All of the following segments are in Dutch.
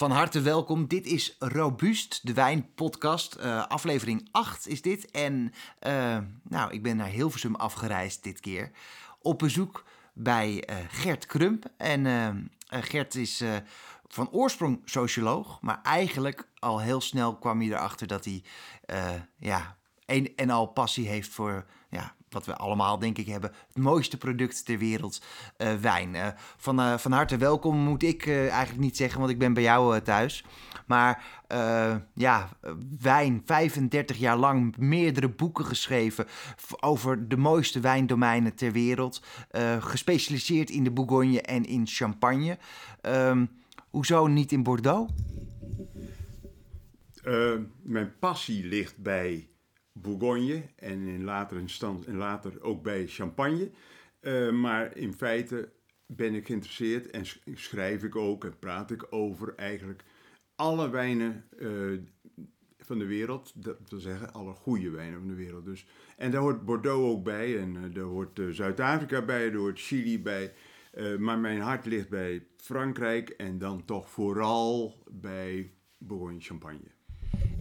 Van harte welkom. Dit is Robuust, de wijnpodcast. Uh, aflevering 8 is dit. En uh, nou, ik ben naar Hilversum afgereisd dit keer. Op bezoek bij uh, Gert Krump. En Gert is van oorsprong socioloog. Maar eigenlijk al heel snel kwam hij erachter dat hij ja, een en al passie heeft voor ja, wat we allemaal denk ik hebben, het mooiste product ter wereld, uh, wijn. Uh, van, uh, van harte welkom moet ik eigenlijk niet zeggen, want ik ben bij jou thuis. Maar ja, wijn, 35 jaar lang, meerdere boeken geschreven over de mooiste wijndomeinen ter wereld. gespecialiseerd in de Bourgogne en in Champagne. Ehm, hoezo niet in Bordeaux? mijn passie ligt bij Bourgogne en in later instantie en later ook bij Champagne. Uh, maar in feite ben ik geïnteresseerd en schrijf ik ook en praat ik over eigenlijk alle wijnen uh, van de wereld. Dat wil zeggen, alle goede wijnen van de wereld. Dus, en daar hoort Bordeaux ook bij en uh, daar hoort Zuid-Afrika bij, daar hoort Chili bij. maar mijn hart ligt bij Frankrijk en dan toch vooral bij Bourgogne-Champagne.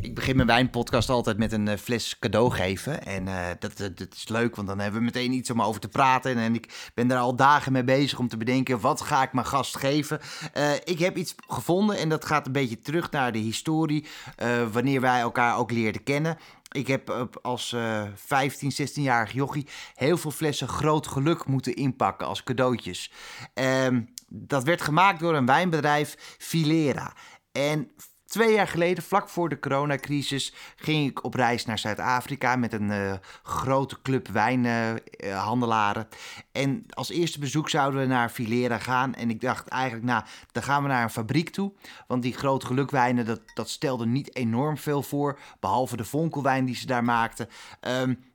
Ik begin mijn wijnpodcast altijd met een uh, fles cadeau geven. En uh, dat, is leuk, want dan hebben we meteen iets om over te praten. En, ik ben daar al dagen mee bezig om te bedenken, wat ga ik mijn gast geven? Uh, ik heb iets gevonden en dat gaat een beetje terug naar de historie. wanneer wij elkaar ook leerden kennen. Ik heb als 15, 16-jarig jochie heel veel flessen groot geluk moeten inpakken als cadeautjes. Ehm, dat werd gemaakt door een wijnbedrijf, Filera. En Twee jaar geleden, vlak voor de coronacrisis, ging ik op reis naar Zuid-Afrika met een uh, grote club wijnhandelaren. en als eerste bezoek zouden we naar Filera gaan. En ik dacht eigenlijk, nou, dan gaan we naar een fabriek toe. Want die grote gelukwijnen, dat, dat stelde niet enorm veel voor. Behalve de vonkelwijn die ze daar maakten. Um,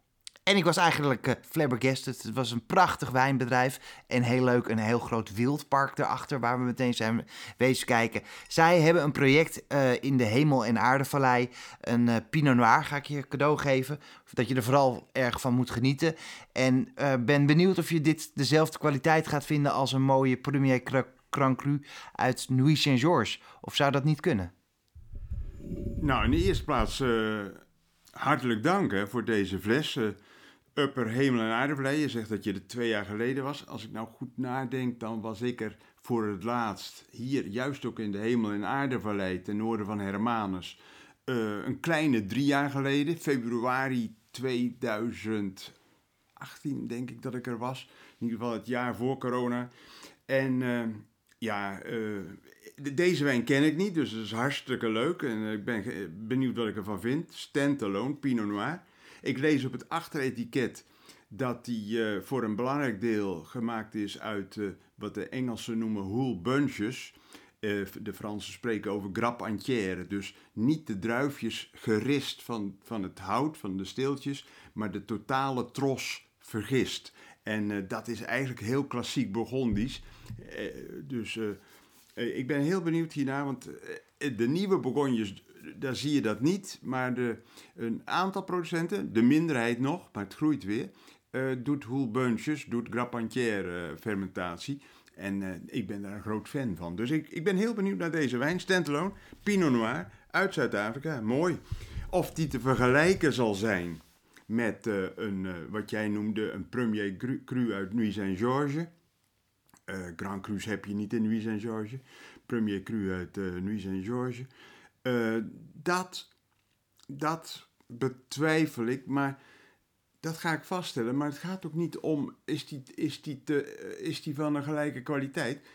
en ik was eigenlijk uh, flabbergasted. Het was een prachtig wijnbedrijf. En heel leuk, een heel groot wildpark erachter waar we meteen zijn wezen kijken. Zij hebben een project uh, in de Hemel- en Aardevallei. Een uh, Pinot Noir ga ik je cadeau geven. Dat je er vooral erg van moet genieten. En ben benieuwd of je dit dezelfde kwaliteit gaat vinden als een mooie Premier Grand Cru uit Nuit Saint-Georges. Of zou dat niet kunnen? Nou, in de eerste plaats hartelijk dank hè, voor deze fles. Upper Hemel en Aardevlei. Je zegt dat je er twee jaar geleden was. Als ik nou goed nadenk, dan was ik er voor het laatst hier, juist ook in de Hemel en Aardevallei, ten noorden van Hermanus. Uh, een kleine drie jaar geleden, februari 2018, denk ik dat ik er was. In ieder geval het jaar voor corona. En uh, ja, uh, deze wijn ken ik niet, dus het is hartstikke leuk. En ik ben benieuwd wat ik ervan vind. Standalone, Pinot Noir. Ik lees op het achteretiket dat die uh, voor een belangrijk deel gemaakt is uit uh, wat de Engelsen noemen whole bunches. Uh, de Fransen spreken over grappe entière. Dus niet de druifjes gerist van, van het hout, van de steeltjes, maar de totale tros vergist. En dat is eigenlijk heel klassiek Burgondisch. dus ik ben heel benieuwd hiernaar, want de nieuwe Bourgognes daar zie je dat niet. Maar de, een aantal producenten, de minderheid nog, maar het groeit weer, uh, doet hoelbeuntjes, doet grappantière uh, fermentatie. En uh, ik ben daar een groot fan van. Dus ik, ik ben heel benieuwd naar deze wijn. Standalone, Pinot Noir, uit Zuid-Afrika. Mooi. Of die te vergelijken zal zijn met een, wat jij noemde, een Premier Cru uit Nuit Saint-Georges. Grand Crus heb je niet in Nuit Saint-Georges. Premier Cru uit Nuit Saint-Georges. Uh, dat, dat betwijfel ik, maar dat ga ik vaststellen. Maar het gaat ook niet om, is die, is die, te, eh, is die van een gelijke kwaliteit?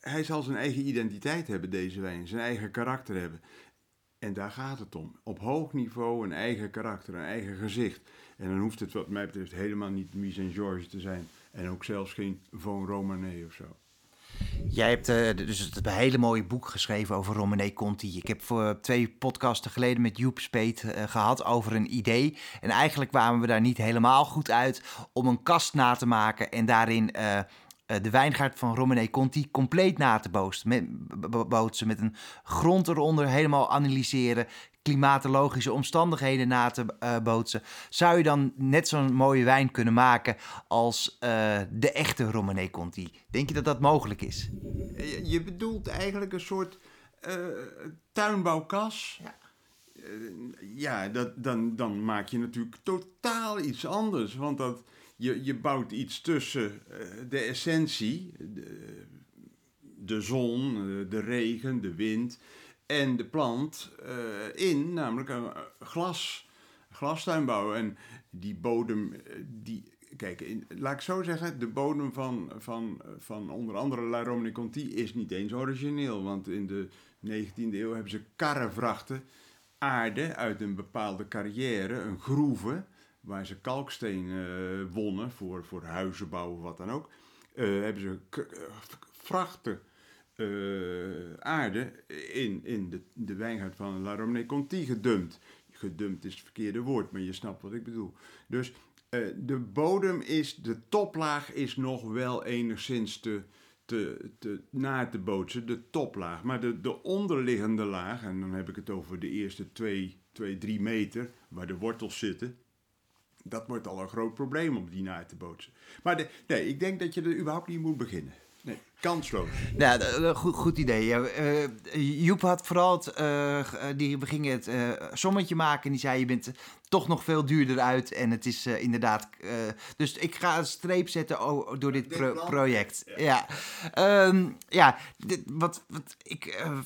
Hij zal zijn eigen identiteit hebben, deze wijn, zijn eigen karakter hebben. En daar gaat het om. Op hoog niveau een eigen karakter, een eigen gezicht. En dan hoeft het wat mij betreft helemaal niet Mise en George te zijn. En ook zelfs geen Von Romané of zo. Jij hebt uh, dus het hele mooie boek geschreven over Romane Conti. Ik heb voor twee podcasten geleden met Joep Speet uh, gehad over een idee. En eigenlijk kwamen we daar niet helemaal goed uit om een kast na te maken en daarin uh, de wijngaard van Romane Conti compleet na te bootsen. Met, bootsen. met een grond eronder helemaal analyseren klimatologische omstandigheden na te uh, bootsen, zou je dan net zo'n mooie wijn kunnen maken als uh, de echte Romanée Conti? Denk je dat dat mogelijk is? Je bedoelt eigenlijk een soort eh, tuinbouwkas. Ja. Eh, ja, dat, dan, dan maak je natuurlijk totaal iets anders. Want dat, je, je bouwt iets tussen eh, de essentie, de, de zon, eh, de regen, de wind en de plant eh, in, namelijk een eh, glas, glastuinbouw. En die bodem, eh, die, kijk, in, laat ik zo zeggen, de bodem van, van, van onder andere La Romane Conti is niet eens origineel. Want in de 19e eeuw hebben ze karrevrachten aarde uit een bepaalde carrière, een groeve, waar ze kalksteen eh, wonnen voor, voor huizen bouwen, wat dan ook. hebben ze vrachten eh, aarde in, in de, de wijngaard van La Romane Conti gedumpt. Gedumpt is het verkeerde woord, maar je snapt wat ik bedoel. Dus eh, de bodem is, de toplaag is nog wel enigszins te, te, te, na te bootsen, de toplaag. Maar de, de onderliggende laag, en dan heb ik het over de eerste 2, 2, 3 meter, waar de wortels zitten. Dat wordt al een groot probleem om die na te bootsen. Maar nee, ik denk dat je er überhaupt niet moet beginnen. Nee, kansloos. Nou, d- d- goed, goed idee. Ja, eh, Joep had vooral het, eh, eh, die, we gingen het eh, sommetje maken en die zei je bent eh, toch nog veel duurder uit en het is eh, inderdaad... eh, dus ik ga een streep zetten door dit pro- project. Ja, Ehm, ja dit, wat, wat ik eh,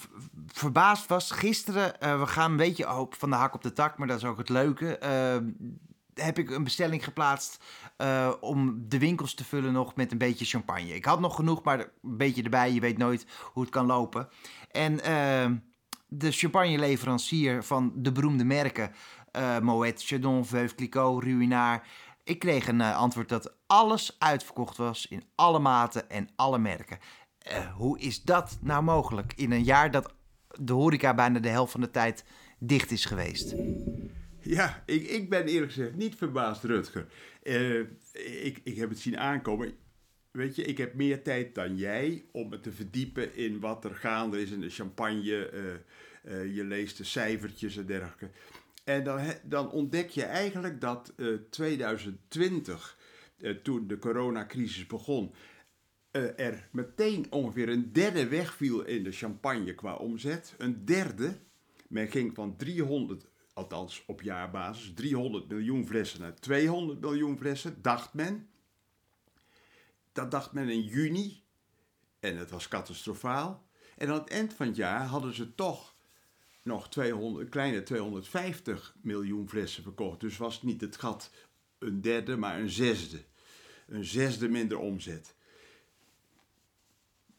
verbaasd was gisteren, eh, we gaan een beetje op, van de hak op de tak, maar dat is ook het leuke... heb ik een bestelling geplaatst eh, om de winkels te vullen nog met een beetje champagne. Ik had nog genoeg, maar een beetje erbij. Je weet nooit hoe het kan lopen. En eh, de champagneleverancier van de beroemde merken... eh Moet, Chardon, Veuve Clicquot, Ruinart... Ik kreeg een eh, antwoord dat alles uitverkocht was in alle maten en alle merken. Hoe is dat nou mogelijk in een jaar dat de horeca bijna de helft van de tijd dicht is geweest? Ja, ik, ik ben eerlijk gezegd niet verbaasd, Rutger. Eh, ik, ik heb het zien aankomen. Weet je, ik heb meer tijd dan jij om me te verdiepen in wat er gaande is in de champagne. eh, eh, je leest de cijfertjes en dergelijke. En dan, dan ontdek je eigenlijk dat eh 2020, eh, toen de coronacrisis begon, er meteen ongeveer een derde wegviel in de champagne qua omzet. Een derde. Men ging van 300, althans op jaarbasis, 300 miljoen flessen naar 200 miljoen flessen, dacht men. Dat dacht men in juni. En het was catastrofaal. En aan het eind van het jaar hadden ze toch nog 200, een kleine 250 miljoen flessen verkocht. Dus was niet het gat een derde, maar een zesde. Een zesde minder omzet.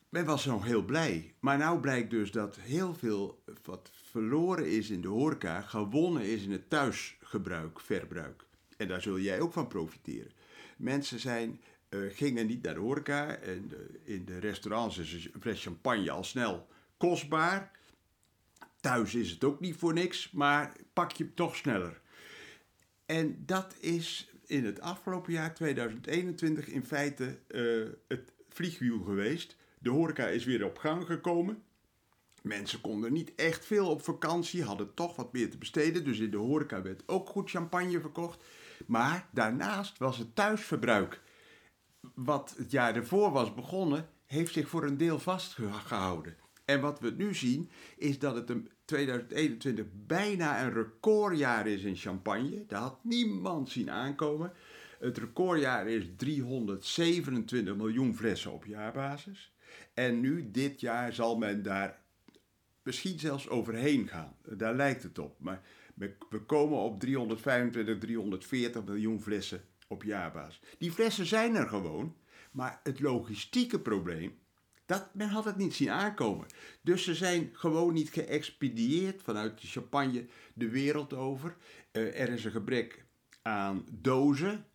Men was nog heel blij. Maar nou blijkt dus dat heel veel wat verloren is in de horeca, gewonnen is in het thuisgebruik, verbruik. En daar zul jij ook van profiteren. Mensen zijn, eh, gingen niet naar de horeca. En in de restaurants is een fles champagne al snel kostbaar. Thuis is het ook niet voor niks, maar pak je toch sneller. En dat is in het afgelopen jaar 2021 in feite eh, het vliegwiel geweest. De horeca is weer op gang gekomen. Mensen konden niet echt veel op vakantie, hadden toch wat meer te besteden. Dus in de horeca werd ook goed champagne verkocht. Maar daarnaast was het thuisverbruik, wat het jaar ervoor was begonnen, heeft zich voor een deel vastgehouden. En wat we nu zien, is dat het een 2021 bijna een recordjaar is in champagne. Daar had niemand zien aankomen. Het recordjaar is 327 miljoen flessen op jaarbasis. En nu, dit jaar, zal men daar misschien zelfs overheen gaan. Daar lijkt het op. Maar we komen op 325, 340 miljoen flessen op jaarbasis. Die flessen zijn er gewoon, maar het logistieke probleem, dat, men had het niet zien aankomen. Dus ze zijn gewoon niet geëxpedieerd vanuit de champagne de wereld over. Eh, er is een gebrek aan dozen.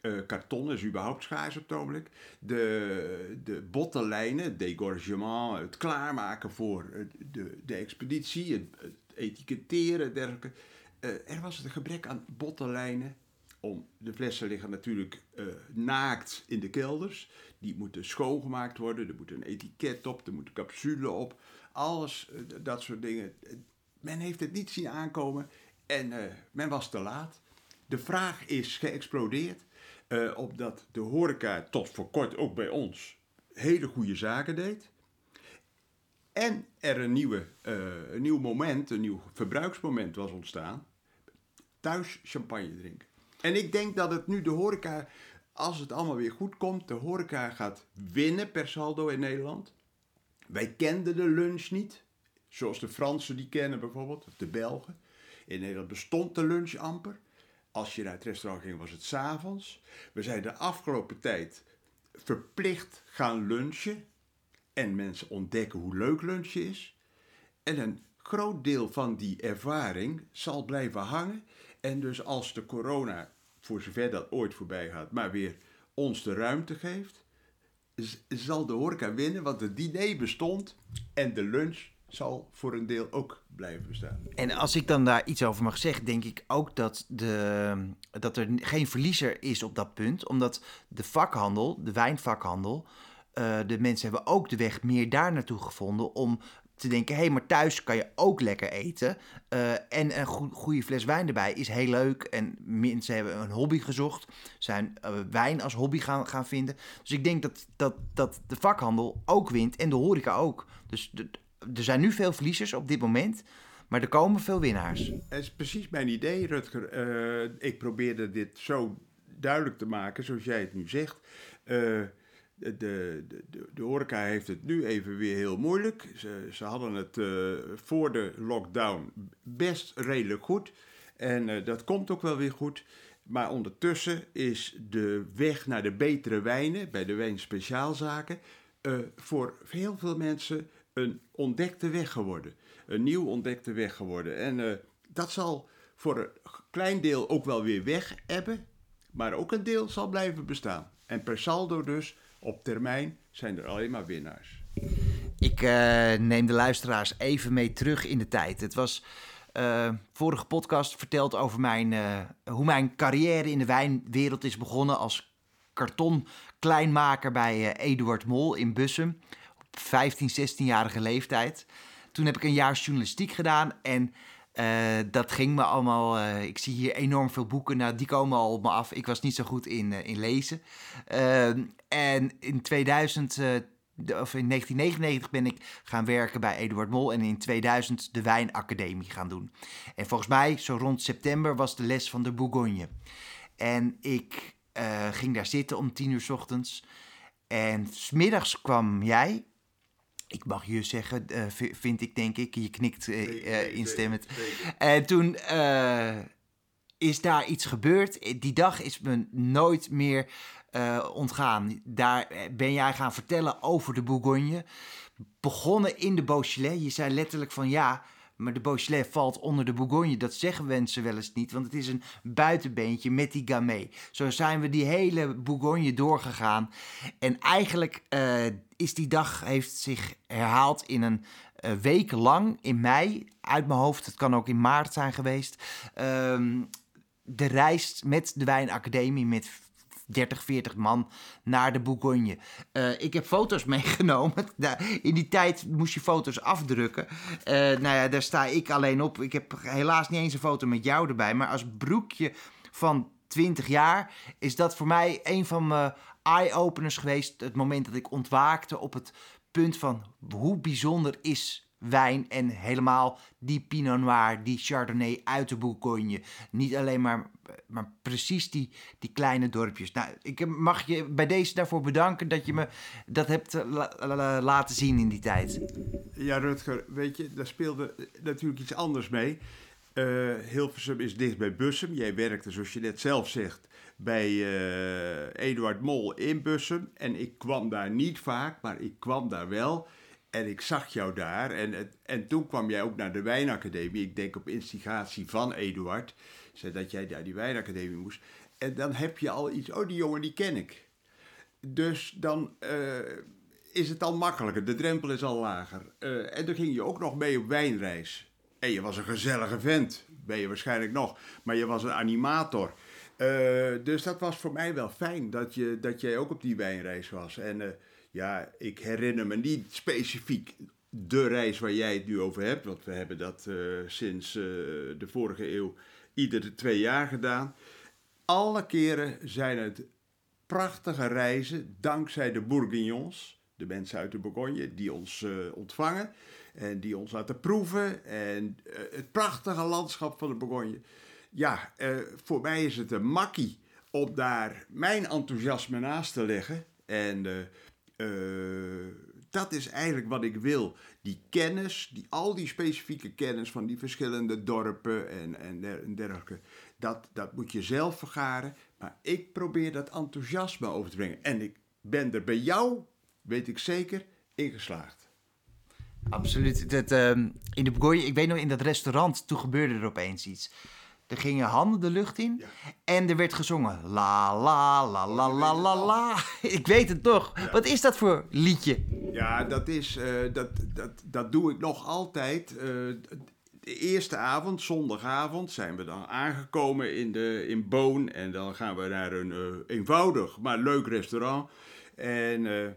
Eh, karton is überhaupt schaars op het ogenblik. De, de bottenlijnen, het dégorgement, het klaarmaken voor eh, de, de expeditie, het, etiketteren en dergelijke. Eh, er was een gebrek aan bottenlijnen. Om, de flessen liggen natuurlijk naakt in de kelders. Die moeten schoongemaakt worden. Er moet een etiket op, er moet een capsule op. Alles, dat soort dingen. Men heeft het niet zien aankomen en men was te laat. De vraag is geëxplodeerd. Eh omdat de horeca tot voor kort ook bij ons hele goede zaken deed. En er een, nieuwe, eh, een nieuw moment, een nieuw verbruiksmoment was ontstaan. Thuis champagne drinken. En ik denk dat het nu de horeca, als het allemaal weer goed komt, de horeca gaat winnen per saldo in Nederland. Wij kenden de lunch niet, zoals de Fransen die kennen bijvoorbeeld, of de Belgen. In Nederland bestond de lunch amper. Als je naar het restaurant ging, was het s'avonds. We zijn de afgelopen tijd verplicht gaan lunchen. En mensen ontdekken hoe leuk lunchen is. En een groot deel van die ervaring zal blijven hangen. En dus als de corona, voor zover dat ooit voorbij gaat, maar weer ons de ruimte geeft, zal de horeca winnen. Want het diner bestond en de lunch zal voor een deel ook blijven bestaan. En als ik dan daar iets over mag zeggen, denk ik ook dat, de, dat er geen verliezer is op dat punt. Omdat de vakhandel, de wijnvakhandel, uh, de mensen hebben ook de weg meer daar naartoe gevonden om te denken, hé, hey, maar thuis kan je ook lekker eten. Uh, en een goede fles wijn erbij is heel leuk. En mensen hebben een hobby gezocht, zijn uh, wijn als hobby gaan, gaan vinden. Dus ik denk dat, dat, dat de vakhandel ook wint en de horeca ook. Dus de, er zijn nu veel verliezers op dit moment, maar er komen veel winnaars. Het is precies mijn idee, Rutger. Uh, ik probeerde dit zo duidelijk te maken, zoals jij het nu zegt. Uh, de, de, de, de, horeca heeft het nu even weer heel moeilijk. Ze, ze hadden het uh, voor de lockdown best redelijk goed. En dat komt ook wel weer goed. Maar ondertussen is de weg naar de betere wijnen bij de wijnspeciaalzaken voor heel veel mensen een ontdekte weg geworden. Een nieuw ontdekte weg geworden. En uh, dat zal voor een klein deel ook wel weer weg hebben, maar ook een deel zal blijven bestaan. En per saldo dus, op termijn, zijn er alleen maar winnaars. Ik uh, neem de luisteraars even mee terug in de tijd. Het was uh, vorige podcast verteld over mijn, hoe mijn carrière in de wijnwereld is begonnen als kartonkleinmaker bij Eduard Mol in Bussum. 15, 16-jarige leeftijd. Toen heb ik een jaar journalistiek gedaan en uh, dat ging me allemaal. Uh, ik zie hier enorm veel boeken. Nou, die komen al op me af. Ik was niet zo goed in, uh, in lezen. Ehm, en in 2000, of in 1999 ben ik gaan werken bij Eduard Mol. En in 2000 de Wijnacademie gaan doen. En volgens mij, zo rond september, was de les van de Bourgogne. En ik ging daar zitten om tien uur s ochtends. En smiddags kwam jij ik mag je zeggen, uh, vind ik denk ik. Je knikt uh, instemmend. En toen is daar iets gebeurd. Die dag is me nooit meer ontgaan. Daar ben jij gaan vertellen over de Bourgogne. Begonnen in de Beaujolais. Je zei letterlijk van ja, maar de Beaujolais valt onder de Bourgogne. Dat zeggen mensen wel eens niet, want het is een buitenbeentje met die Gamay. Zo zijn we die hele Bourgogne doorgegaan. En eigenlijk uh, is die dag heeft zich herhaald in een uh, week lang in mei. Uit mijn hoofd, het kan ook in maart zijn geweest. Uh, de reis met de Wijnacademie met 30, 40 man naar de Bourgogne. Uh, ik heb foto's meegenomen. In die tijd moest je foto's afdrukken. Uh, nou ja, daar sta ik alleen op. Ik heb helaas niet eens een foto met jou erbij. Maar als broekje van 20 jaar is dat voor mij een van mijn eye-openers geweest. Het moment dat ik ontwaakte op het punt van hoe bijzonder is wijn en helemaal die Pinot Noir, die Chardonnay uit de Bourgogne. Niet alleen maar, maar precies die, die kleine dorpjes. Nou, ik mag je bij deze daarvoor bedanken dat je me dat hebt laten zien in die tijd. Ja, Rutger, weet je, daar speelde natuurlijk iets anders mee. Uh, Hilversum is dicht bij Bussum. Jij werkte, zoals je net zelf zegt, bij uh, Eduard Mol in Bussum. En ik kwam daar niet vaak, maar ik kwam daar wel. En ik zag jou daar. En, en toen kwam jij ook naar de Wijnacademie. Ik denk op instigatie van Eduard. Zei dat jij naar die Wijnacademie moest. En dan heb je al iets. Oh, die jongen die ken ik. Dus dan uh, is het al makkelijker. De drempel is al lager. Uh, en toen ging je ook nog mee op wijnreis. En je was een gezellige vent. Ben je waarschijnlijk nog. Maar je was een animator. Uh, dus dat was voor mij wel fijn dat, je, dat jij ook op die wijnreis was. En ja, ik herinner me niet specifiek de reis waar jij het nu over hebt. Want we hebben dat uh, sinds uh, de vorige eeuw iedere twee jaar gedaan. Alle keren zijn het prachtige reizen dankzij de Bourguignons. de mensen uit de Bourgogne, die ons eh, ontvangen en die ons laten proeven. En eh, het prachtige landschap van de Bourgogne. Ja, eh, voor mij is het een makkie om daar mijn enthousiasme naast te leggen. En dat is eigenlijk wat ik wil. Die kennis, die, al die specifieke kennis van die verschillende dorpen en, en, dergelijke. Dat, dat moet je zelf vergaren. Maar ik probeer dat enthousiasme over te brengen. En ik ben er bij jou, weet ik zeker, in geslaagd. Absoluut. Dat, ehm, in de Bourgogne, ik weet nog, in dat restaurant, toen gebeurde er opeens iets. Er gingen handen de lucht in en er werd gezongen. La la la la la la la. Ik weet het toch. Wat is dat voor liedje? Ja, dat is, uh, dat, dat, dat doe ik nog altijd. Uh, de eerste avond, zondagavond, zijn we dan aangekomen in, de, in Boon. En dan gaan we naar een uh, eenvoudig, maar leuk restaurant. En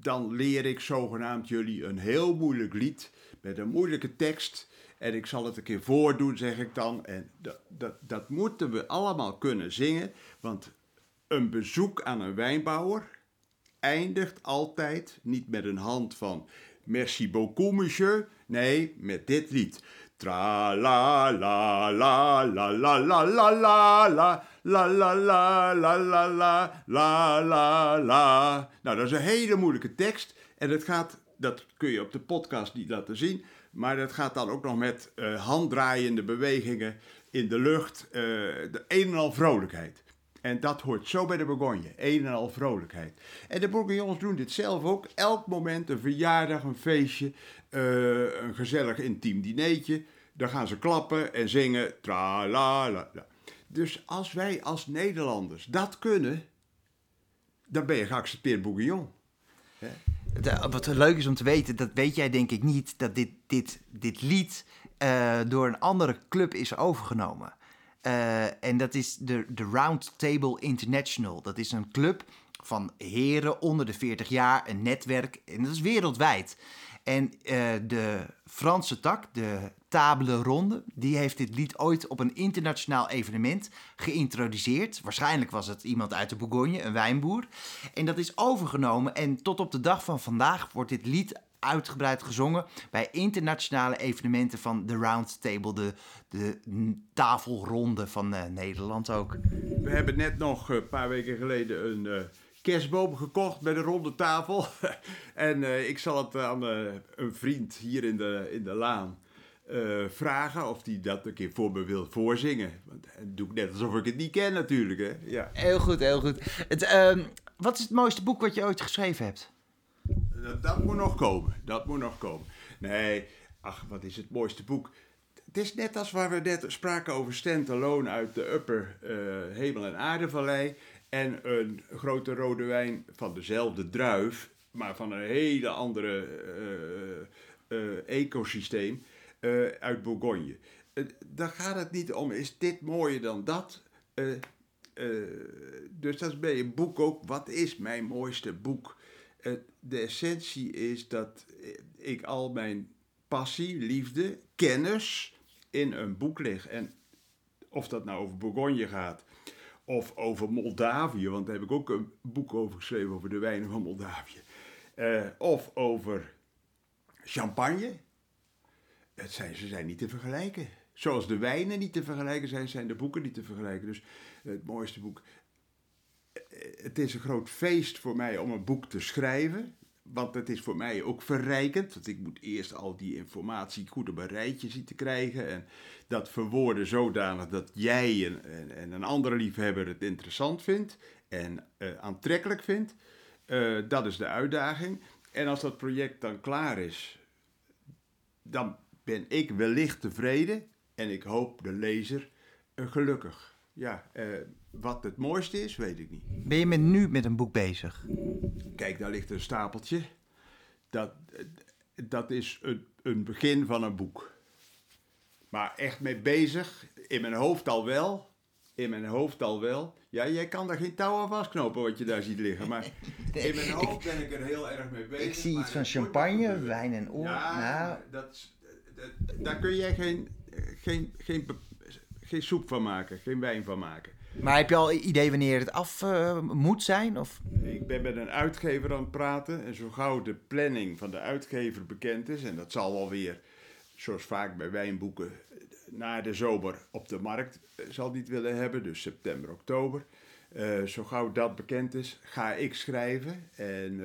dan leer ik zogenaamd jullie een heel moeilijk lied met een moeilijke tekst. En ik zal het een keer voordoen, zeg ik dan. En dat, dat, dat moeten we allemaal kunnen zingen. Want een bezoek aan een wijnbouwer eindigt altijd niet met een hand van merci beaucoup, monsieur. Nee, met dit lied. Tra la la la la la la la la la la la la la la la. Nou, dat is een hele moeilijke tekst. En het gaat, dat kun je op de podcast niet laten zien. Maar dat gaat dan ook nog met uh, handdraaiende bewegingen in de lucht. Uh, de een en al vrolijkheid. En dat hoort zo bij de Bourgogne. Een en al vrolijkheid. En de Bourguignons doen dit zelf ook. Elk moment, een verjaardag, een feestje, uh, een gezellig intiem dineetje. Dan gaan ze klappen en zingen. Tra la la. Dus als wij als Nederlanders dat kunnen, dan ben je geaccepteerd Bourguignon. Wat leuk is om te weten, dat weet jij denk ik niet, dat dit, dit, dit lied uh, door een andere club is overgenomen. Uh, en dat is de, de Round Table International. Dat is een club van heren onder de 40 jaar, een netwerk, en dat is wereldwijd. En uh, de Franse tak, de Table Ronde, die heeft dit lied ooit op een internationaal evenement geïntroduceerd. Waarschijnlijk was het iemand uit de Bourgogne, een wijnboer. En dat is overgenomen en tot op de dag van vandaag wordt dit lied uitgebreid gezongen bij internationale evenementen van de Round Table, de, de tafelronde van uh, Nederland ook. We hebben net nog een paar weken geleden een kerstboom gekocht bij de ronde tafel. en uh, ik zal het aan een vriend hier in de, in de laan vragen of hij dat een keer voor me wil voorzingen. Want dat doe ik net alsof ik het niet ken natuurlijk. Hè? Ja. Heel goed, heel goed. Het, ehm, wat is het mooiste boek wat je ooit geschreven hebt? Dat, dat, moet nog komen. Dat moet nog komen. Nee, ach, wat is het mooiste boek? Het is net als waar we net spraken over Stand Alone uit de Upper Hemel- en Aardevallei. En een grote rode wijn van dezelfde druif, maar van een hele andere uh, ecosysteem uit Bourgogne. daar gaat het niet om, is dit mooier dan dat? dus dat is bij een boek ook. Wat is mijn mooiste boek? de essentie is dat ik al mijn passie, liefde, kennis in een boek leg. En of dat nou over Bourgogne gaat, of over Moldavië, want daar heb ik ook een boek over geschreven over de wijnen van Moldavië. Uh, of over champagne. Het zijn, ze zijn niet te vergelijken. Zoals de wijnen niet te vergelijken zijn, zijn de boeken niet te vergelijken. Dus het mooiste boek het is een groot feest voor mij om een boek te schrijven. Want het is voor mij ook verrijkend. Want ik moet eerst al die informatie goed op een rijtje zien te krijgen. En dat verwoorden zodanig dat jij en, en, een andere liefhebber het interessant vindt. En uh, aantrekkelijk vindt. Uh, dat is de uitdaging. En als dat project dan klaar is, dan ben ik wellicht tevreden. En ik hoop de lezer uh, gelukkig. Ja, wat het mooiste is, weet ik niet. Ben je met, nu met een boek bezig? Kijk, daar ligt een stapeltje. Dat, dat is een, een begin van een boek. Maar echt mee bezig, in mijn hoofd al wel. In mijn hoofd al wel. Ja, jij kan daar geen touw aan vastknopen wat je daar ziet liggen. Maar in mijn hoofd ben ik er heel erg mee bezig. Ik zie iets van champagne, wijn en oor. Ja, nou. dat, dat, daar kun jij geen, geen, geen, geen soep van maken, geen wijn van maken. Maar heb je al idee wanneer het af uh, moet zijn? Of? Ik ben met een uitgever aan het praten. En zo gauw de planning van de uitgever bekend is, en dat zal wel weer, zoals vaak bij wijnboeken, na de zomer op de markt zal niet willen hebben, dus september, oktober. Uh, zo gauw dat bekend is, ga ik schrijven. En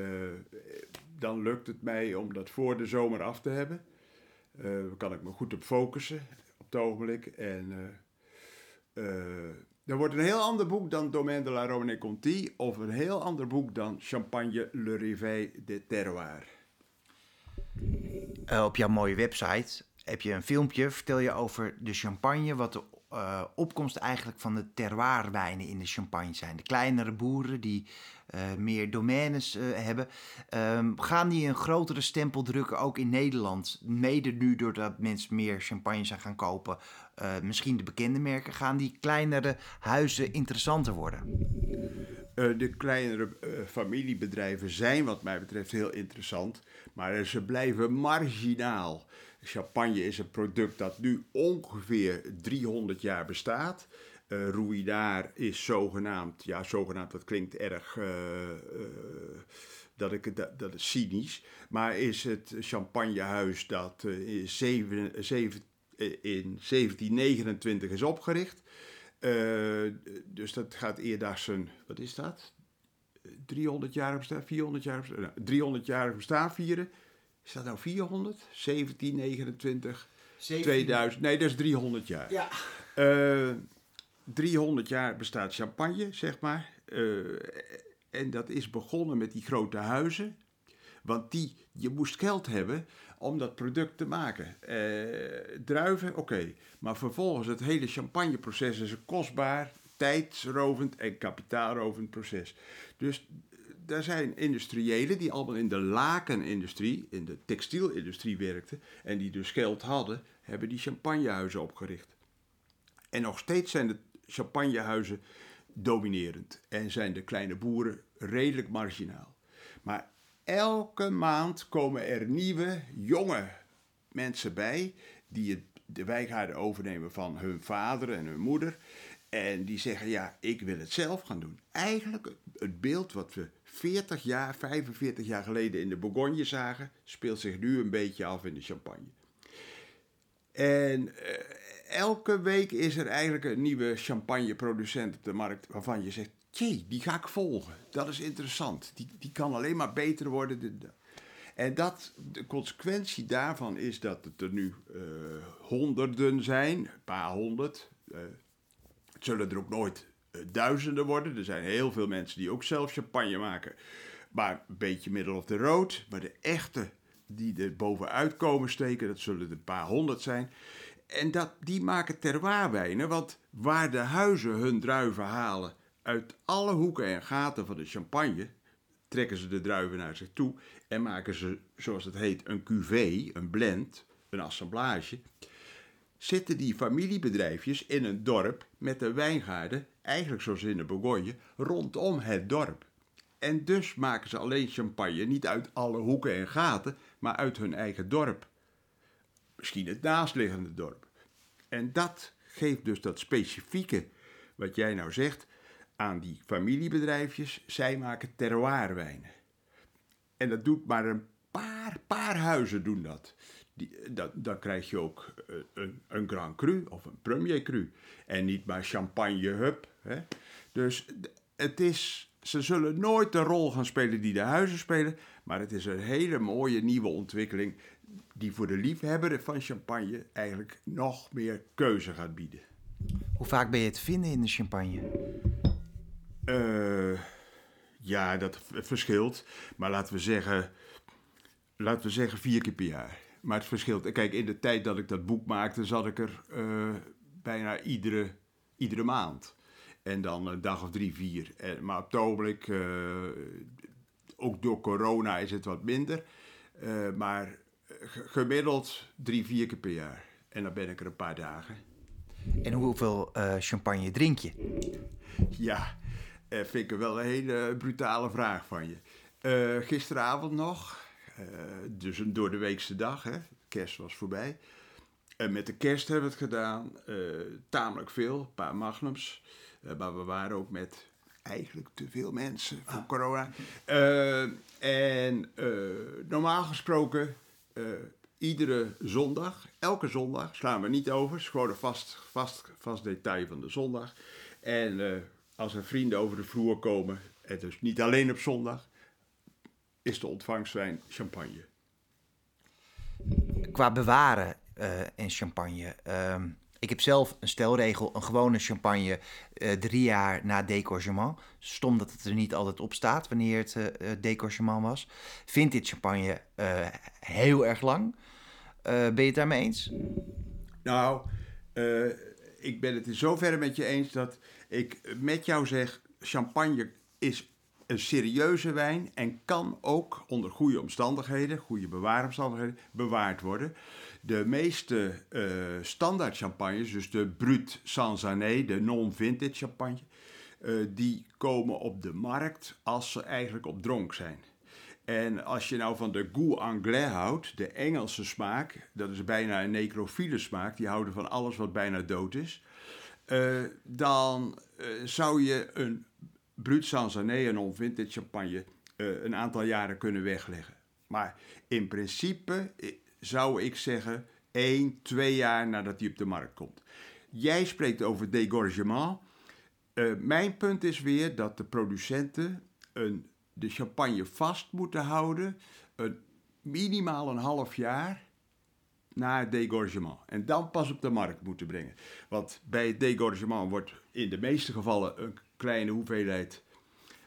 dan lukt het mij om dat voor de zomer af te hebben. Uh, kan ik me goed op focussen op het ogenblik. En dat wordt een heel ander boek dan Domaine de la Rhône Conti. Of een heel ander boek dan Champagne Le Réveil de Terroir. op jouw mooie website heb je een filmpje, vertel je over de champagne, wat de uh, opkomst eigenlijk van de terroirwijnen in de champagne zijn. De kleinere boeren die uh, meer domaines hebben, um, gaan die een grotere stempel drukken ook in Nederland? Mede nu doordat mensen meer champagne zijn gaan kopen, misschien de bekende merken, gaan die kleinere huizen interessanter worden? de kleinere familiebedrijven zijn wat mij betreft heel interessant, maar ze blijven marginaal. Champagne is een product dat nu ongeveer 300 jaar bestaat. Uh, Ruidar is zogenaamd, ja, zogenaamd, dat klinkt erg. Dat, ik, dat, dat is cynisch. Maar is het champagnehuis dat in, zeven, zeven, in 1729 is opgericht. dus dat gaat eerder zijn, wat is dat? 300 jaar bestaan, 400 jaar bestaan, 300 jaar bestaan vieren. Is dat nou 400? 1729, 2000. Nee, dat is 300 jaar. Ja. Uh, eh, 300 jaar bestaat champagne, zeg maar. Uh, en dat is begonnen met die grote huizen. Want die, je moest geld hebben om dat product te maken. Uh, druiven, oké. Maar vervolgens het hele champagneproces is een kostbaar, tijdsrovend en kapitaalrovend proces. Dus daar zijn industriëlen die allemaal in de lakenindustrie, in de textielindustrie werkten en die dus geld hadden, hebben die champagnehuizen opgericht. En nog steeds zijn de champagnehuizen dominerend en zijn de kleine boeren redelijk marginaal. Maar elke maand komen er nieuwe, jonge mensen bij die de wijngaarden overnemen van hun vader en hun moeder. En die zeggen, ja, ik wil het zelf gaan doen. Eigenlijk het beeld wat we 40 jaar, 45 jaar geleden in de Bourgogne zagen, speelt zich nu een beetje af in de Champagne. En eh, elke week is er eigenlijk een nieuwe champagneproducent op de markt waarvan je zegt, jee, die ga ik volgen. Dat is interessant. Die, die kan alleen maar beter worden. En dat, de consequentie daarvan is dat het er nu uh, honderden zijn, een paar honderd. Uh, het zullen er ook nooit eh, duizenden worden. Er zijn heel veel mensen die ook zelf champagne maken. Maar een beetje middel of de rood. Maar de echte die er bovenuit komen steken, dat zullen er een paar honderd zijn. En dat, die maken terroirwijnen, want waar de huizen hun druiven halen uit alle hoeken en gaten van de champagne, trekken ze de druiven naar zich toe en maken ze, zoals het heet, een cuvée, een blend, een assemblage. Zitten die familiebedrijfjes in een dorp met de wijngaarden eigenlijk zoals in de Bourgogne, rondom het dorp. En dus maken ze alleen champagne niet uit alle hoeken en gaten, maar uit hun eigen dorp. Misschien het naastliggende dorp. En dat geeft dus dat specifieke, wat jij nou zegt, die familiebedrijfjes. Zij maken terroirwijnen. En dat doet maar een paar, paar huizen doen dat. Die, dat, dan krijg je ook eh, een, een Grand Cru of een Premier Cru. En niet maar champagne hup. Hè? Dus het is, ze zullen nooit de rol gaan spelen die de huizen spelen. Maar het is een hele mooie nieuwe ontwikkeling. Die voor de liefhebber van champagne eigenlijk nog meer keuze gaat bieden. Hoe vaak ben je te vinden in de champagne? Uh, ja, dat verschilt. Maar laten we zeggen, laten we zeggen vier keer per jaar. Maar het verschilt. Kijk, in de tijd dat ik dat boek maakte, zat ik er uh, bijna iedere, iedere maand. En dan een dag of drie, vier. En, maar op het ogenblik, uh, ook door corona is het wat minder. Uh, maar gemiddeld drie, vier keer per jaar. En dan ben ik er een paar dagen. En hoeveel champagne drink je? Ja, vind ik wel een hele brutale vraag van je. gisteravond nog, dus een door de weekse dag, hè. kerst was voorbij. En met de kerst hebben we het gedaan, tamelijk veel, een paar magnums. Eh, maar we waren ook met eigenlijk te veel mensen voor corona. Eh, en eh, normaal gesproken, eh, iedere zondag, elke zondag, slaan we niet over. Het is gewoon een vast, vast, vast detail van de zondag. En eh, als er vrienden over de vloer komen, en dus niet alleen op zondag, is de ontvangstwijn champagne. Qua bewaren eh, en champagne. ehm, ik heb zelf een stelregel, een gewone champagne eh, drie jaar na décorgement. Stom dat het er niet altijd op staat wanneer het eh eh, décorgement was. Vintage champagne eh, heel erg lang. Ben je het daarmee eens? Nou, ik ben het in zoverre met je eens dat ik met jou zeg: champagne is een serieuze wijn en kan ook onder goede omstandigheden, goede bewaaromstandigheden, bewaard worden. De meeste eh, standaard champagnes, dus de Brut Sans Année, de non-vintage champagne, eh, die komen op de markt als ze eigenlijk op dronk zijn. En als je nou van de goût anglais houdt, de Engelse smaak, dat is bijna een necrofiele smaak, die houden van alles wat bijna dood is, eh, dan eh, zou je een Brut Sansané, een non-vintage champagne, eh, een aantal jaren kunnen wegleggen. Maar in principe zou ik zeggen één, twee jaar nadat die op de markt komt. Jij spreekt over dégorgement. Mijn punt is weer dat de producenten een, de champagne vast moeten houden, een, minimaal een half jaar na het dégorgement. En dan pas op de markt moeten brengen. Want bij het dégorgement wordt in de meeste gevallen een kleine hoeveelheid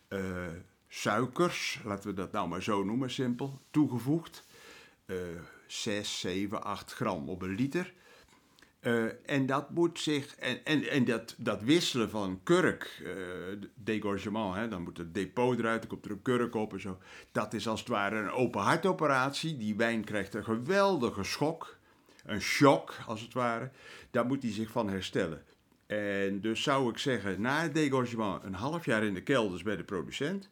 eh, suikers, laten we dat nou maar zo noemen, simpel, toegevoegd. Eh 6, 7, 8 gram op een liter. Eh, en dat moet zich. En, en, en dat, dat wisselen van kurk, eh dégorgement, hè, dan moet het depot eruit, dan komt er een kurk op en zo. Dat is als het ware een open hartoperatie. Die wijn krijgt een geweldige schok, een shock als het ware. Daar moet hij zich van herstellen. En dus zou ik zeggen, na het dégorgement een half jaar in de kelders bij de producent,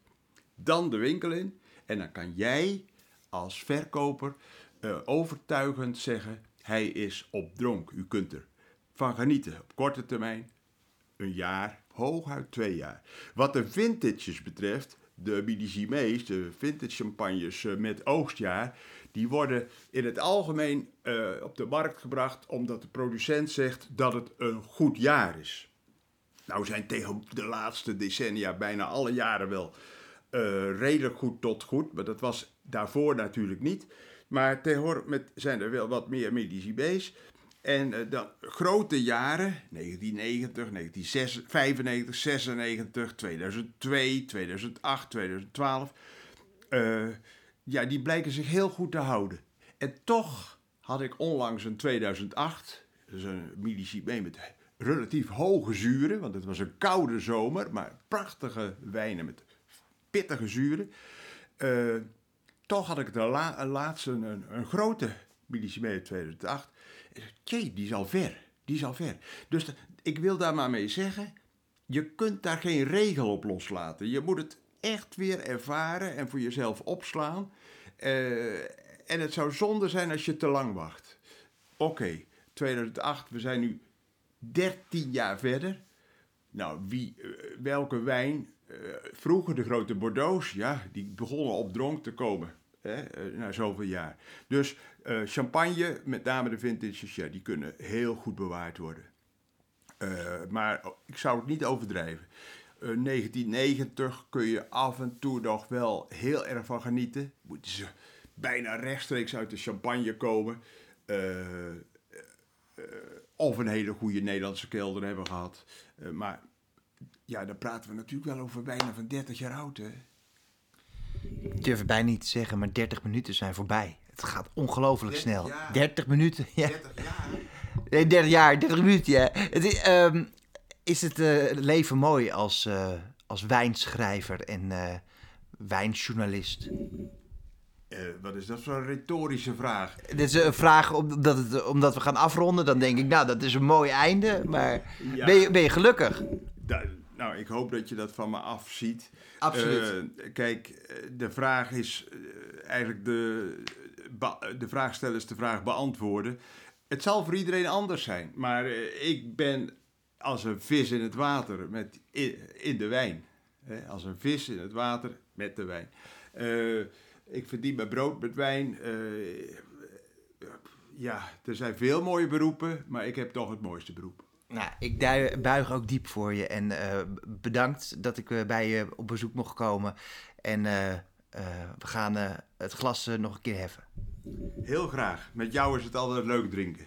dan de winkel in. En dan kan jij als verkoper eh, overtuigend zeggen: hij is op dronk. U kunt er van genieten op korte termijn, een jaar, hooguit twee jaar. Wat de vintages betreft, de millésimés, de vintage champagnes eh, met oogstjaar, die worden in het algemeen eh, op de markt gebracht omdat de producent zegt dat het een goed jaar is. Nou zijn tegen de laatste decennia bijna alle jaren wel eh, redelijk goed tot goed, maar dat was daarvoor natuurlijk niet. Maar tegenwoordig zijn er wel wat meer millésimés. En eh, dan grote jaren, 1990, 1995, 96, 2002, 2008, 2012. eh, ja, die blijken zich heel goed te houden. En toch had ik onlangs een 2008, dus een millésimé met relatief hoge zuren, want het was een koude zomer, maar prachtige wijnen met pittige zuren. Eh, toch had ik de la laatste een, een grote millésimé uit 2008. Tjee, die is al ver. Die is al ver. Dus ik wil daar maar mee zeggen, je kunt daar geen regel op loslaten. Je moet het echt weer ervaren en voor jezelf opslaan. Eh, en het zou zonde zijn als je te lang wacht. Oké, 2008, we zijn nu 13 jaar verder. Nou, wie, eh, welke wijn? eh, vroeger de grote Bordeaux's, ja, die begonnen op dronk te komen. Hè, eh, na zoveel jaar. Dus eh, champagne, met name de vintages, ja, die kunnen heel goed bewaard worden. Eh, maar ik zou het niet overdrijven. Eh, 1990 kun je af en toe nog wel heel erg van genieten. Moeten ze bijna rechtstreeks uit de champagne komen. Of een hele goede Nederlandse kelder hebben gehad. Eh, maar ja, dan praten we natuurlijk wel over bijna van 30 jaar oud. Hè? Ik durf het bijna niet te zeggen, maar 30 minuten zijn voorbij. Het gaat ongelooflijk 30 snel. jaar. 30 minuten, ja. 30 jaar? Nee, 30 jaar, 30 minuten, ja. Het is, ehm, is het eh, leven mooi als, eh, als wijnschrijver en eh, wijnjournalist? Wat is dat voor een retorische vraag? Dit is een vraag omdat, het, omdat we gaan afronden. Dan denk ik, nou, dat is een mooi einde. Maar Ja. ben, je, ben je gelukkig? Da- nou, ik hoop dat je dat van me afziet. Absoluut. Eh, kijk, de vraag is eh, eigenlijk de, de vraag stellen is de vraag beantwoorden. Het zal voor iedereen anders zijn, maar eh, ik ben als een vis in het water met in, in de wijn. Hè? Als een vis in het water met de wijn. Ik verdien mijn brood met wijn. Ja, er zijn veel mooie beroepen, maar ik heb toch het mooiste beroep. Nou, ik buig ook diep voor je en eh, bedankt dat ik eh, bij je op bezoek mocht komen. En eh, we gaan het glas nog een keer heffen. Heel graag. Met jou is het altijd leuk drinken.